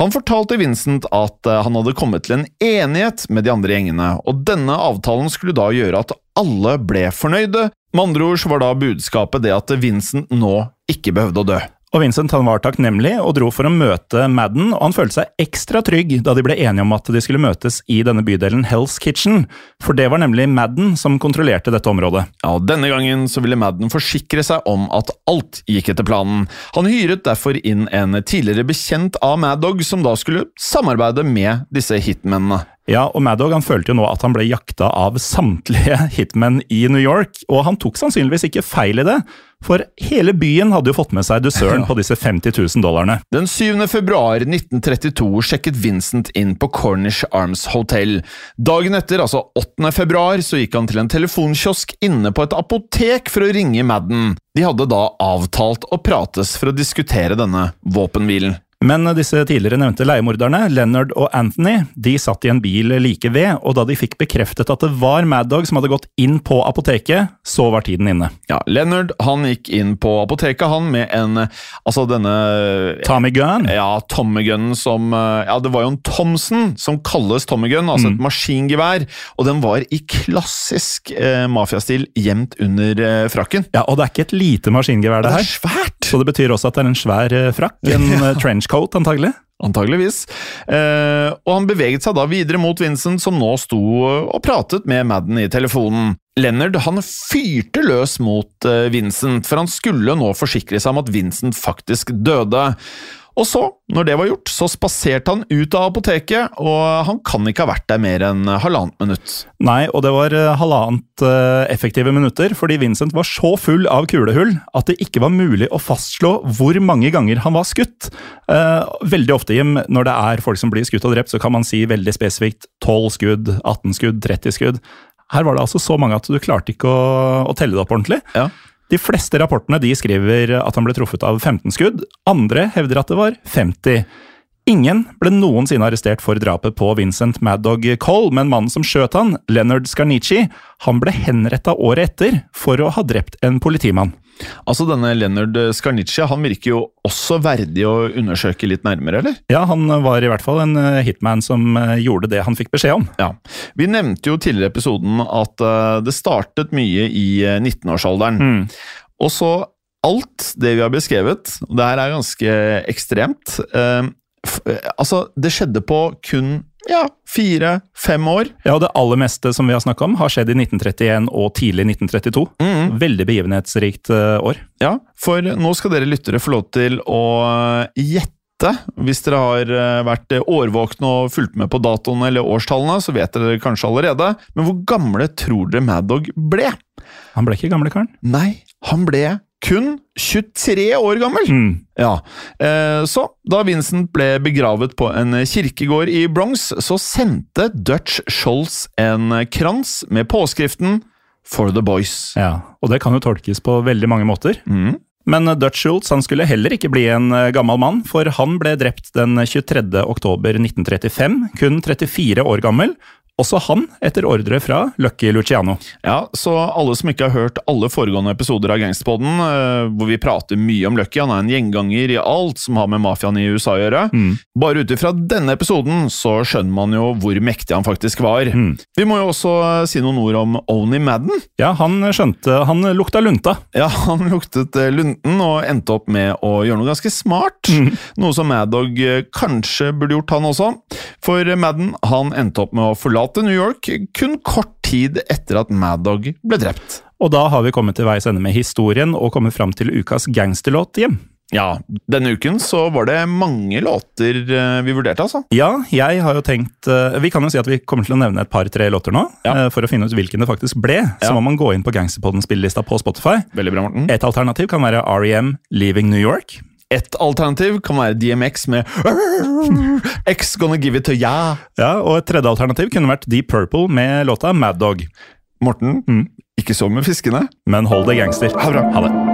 Han fortalte Vincent at eh, han hadde kommet til en enighet med de andre gjengene, og denne avtalen skulle da gjøre at alle ble fornøyde. Med andre ord så var da budskapet det at Vincent nå ikke behøvde å dø. Og Vincent han var takknemlig og dro for å møte Madden, og han følte seg ekstra trygg da de ble enige om at de skulle møtes i denne bydelen Hell's Kitchen, for det var nemlig Madden som kontrollerte dette området. Ja, Denne gangen så ville Madden forsikre seg om at alt gikk etter planen. Han hyret derfor inn en tidligere bekjent av Mad Dog, som da skulle samarbeide med disse hitmennene. Ja, og Mad Dog han følte jo nå at han ble jakta av samtlige hitmen i New York, og han tok sannsynligvis ikke feil i det, for hele byen hadde jo fått med seg dusøren på disse 50 000 dollarene. Den 7. februar 1932 sjekket Vincent inn på Cornish Arms Hotel. Dagen etter, altså 8. februar, så gikk han til en telefonkiosk inne på et apotek for å ringe Madden. De hadde da avtalt å prates for å diskutere denne våpenhvilen. Men disse tidligere nevnte leiemorderne, Leonard og Anthony, de satt i en bil like ved, og da de fikk bekreftet at det var Mad Dog som hadde gått inn på apoteket, så var tiden inne. Ja, Leonard han gikk inn på apoteket han med en Altså denne Tommy Gunn. Ja, Tommy Gun som Ja, det var jo en Thompson som kalles Tommy Gun, altså et maskingevær. Og den var i klassisk eh, mafiastil gjemt under eh, frakken. Ja, og det er ikke et lite maskingevær det her. Det er svært! Så det betyr også at det er en svær eh, frakk, en eh, trenchcoat antagelig. Antageligvis. Eh, og han beveget seg da videre mot Vincent, som nå sto og pratet med Madden i telefonen. Leonard han fyrte løs mot eh, Vincent, for han skulle nå forsikre seg om at Vincent faktisk døde. Og så, når det var gjort, så spaserte han ut av apoteket, og han kan ikke ha vært der mer enn halvannet minutt. Nei, og det var eh, halvannet eh, effektive minutter, fordi Vincent var så full av kulehull at det ikke var mulig å fastslå hvor mange ganger han var skutt. Eh, veldig ofte, Jim, når det er folk som blir skutt og drept, så kan man si veldig spesifikt 12 skudd, 18 skudd, 30 skudd. Her var det altså så mange at du klarte ikke å, å telle det opp ordentlig. Ja. De fleste rapportene de skriver at han ble truffet av 15 skudd, andre hevder at det var 50. Ingen ble noensinne arrestert for drapet på Vincent Mad Dog Cole, men mannen som skjøt han, Leonard Scarnici, han ble henretta året etter for å ha drept en politimann. Altså Denne Leonard Scarnici han virker jo også verdig å undersøke litt nærmere, eller? Ja, han var i hvert fall en eh, hitman som eh, gjorde det han fikk beskjed om. Ja. Vi nevnte jo tidligere i episoden at eh, det startet mye i eh, 19-årsalderen. Og så alt det vi har beskrevet, og det her er ganske ekstremt Altså, det skjedde på kun ja, fire-fem år. Ja, og Det aller meste som vi har snakka om, har skjedd i 1931 og tidlig 1932. Veldig begivenhetsrikt eh, år. Ja, for nå skal dere lyttere få lov til å gjette. Hvis dere har eh, vært årvåkne og fulgt med på datoene eller årstallene, så vet dere kanskje allerede. Men hvor gamle tror dere Mad Dog ble? Han ble ikke gamle karen. Nei, han ble kun 23 år gammel! Mm. Ja, eh, Så da Vincent ble begravet på en kirkegård i Bronx, så sendte Dutch Scholz en krans med påskriften For the Boys. Ja, og det kan jo tolkes på veldig mange måter. Mm. Men Dutch Schultz han skulle heller ikke bli en eh, gammel mann, for han ble drept den 23. oktober 1935, kun 34 år gammel. Også han etter ordre fra Lucky Luciano. Ja, så alle som ikke har hørt alle foregående episoder av Gangsterpodden, eh, hvor vi prater mye om Lucky, han er en gjenganger i alt som har med mafiaen i USA å gjøre. Bare ut ifra denne episoden så skjønner man jo hvor mektig han faktisk var. Vi må jo også eh, si noen ord om Oni Madden. Ja, han skjønte Han lukta lunta. Ja, han luktet eh, lunten og endte opp med å gjøre noe ganske smart. Noe som Maddog Dog kanskje burde gjort, han også. For Madden han endte opp med å forlate New York kun kort tid etter at Maddog ble drept. Og da har vi kommet til veis ende med historien og kommet fram til ukas gangsterlåt, hjem. Ja, denne uken så var det mange låter eh, vi vurderte, altså. Ja, jeg har jo tenkt eh, Vi kan jo si at vi kommer til å nevne et par-tre låter nå. Ja. eh, For å finne ut hvilken det faktisk ble. Så må man gå inn på Gangsterpodden spillelista på Spotify. Veldig bra, Morten. Et alternativ kan være REM Leaving New York. Et alternativ kan være DMX med X Gonna Give It To Ya. Ja, Og et tredje alternativ kunne vært Deep Purple med låta Mad Dog. Morten, Mm. ikke så med fiskene. Men hold det gangster. Ha bra. Ha det.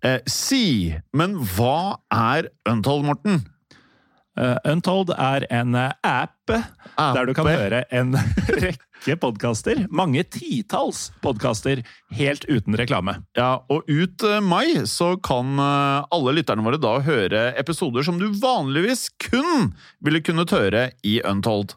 Eh, si, men hva er Untold, Morten? Uh, Untold er en eh, app der du kan høre en rekke podkaster. Mange titalls podkaster helt uten reklame. Ja, og ut eh, mai så kan alle lytterne våre da høre episoder som du vanligvis kun ville kunnet høre i Untold.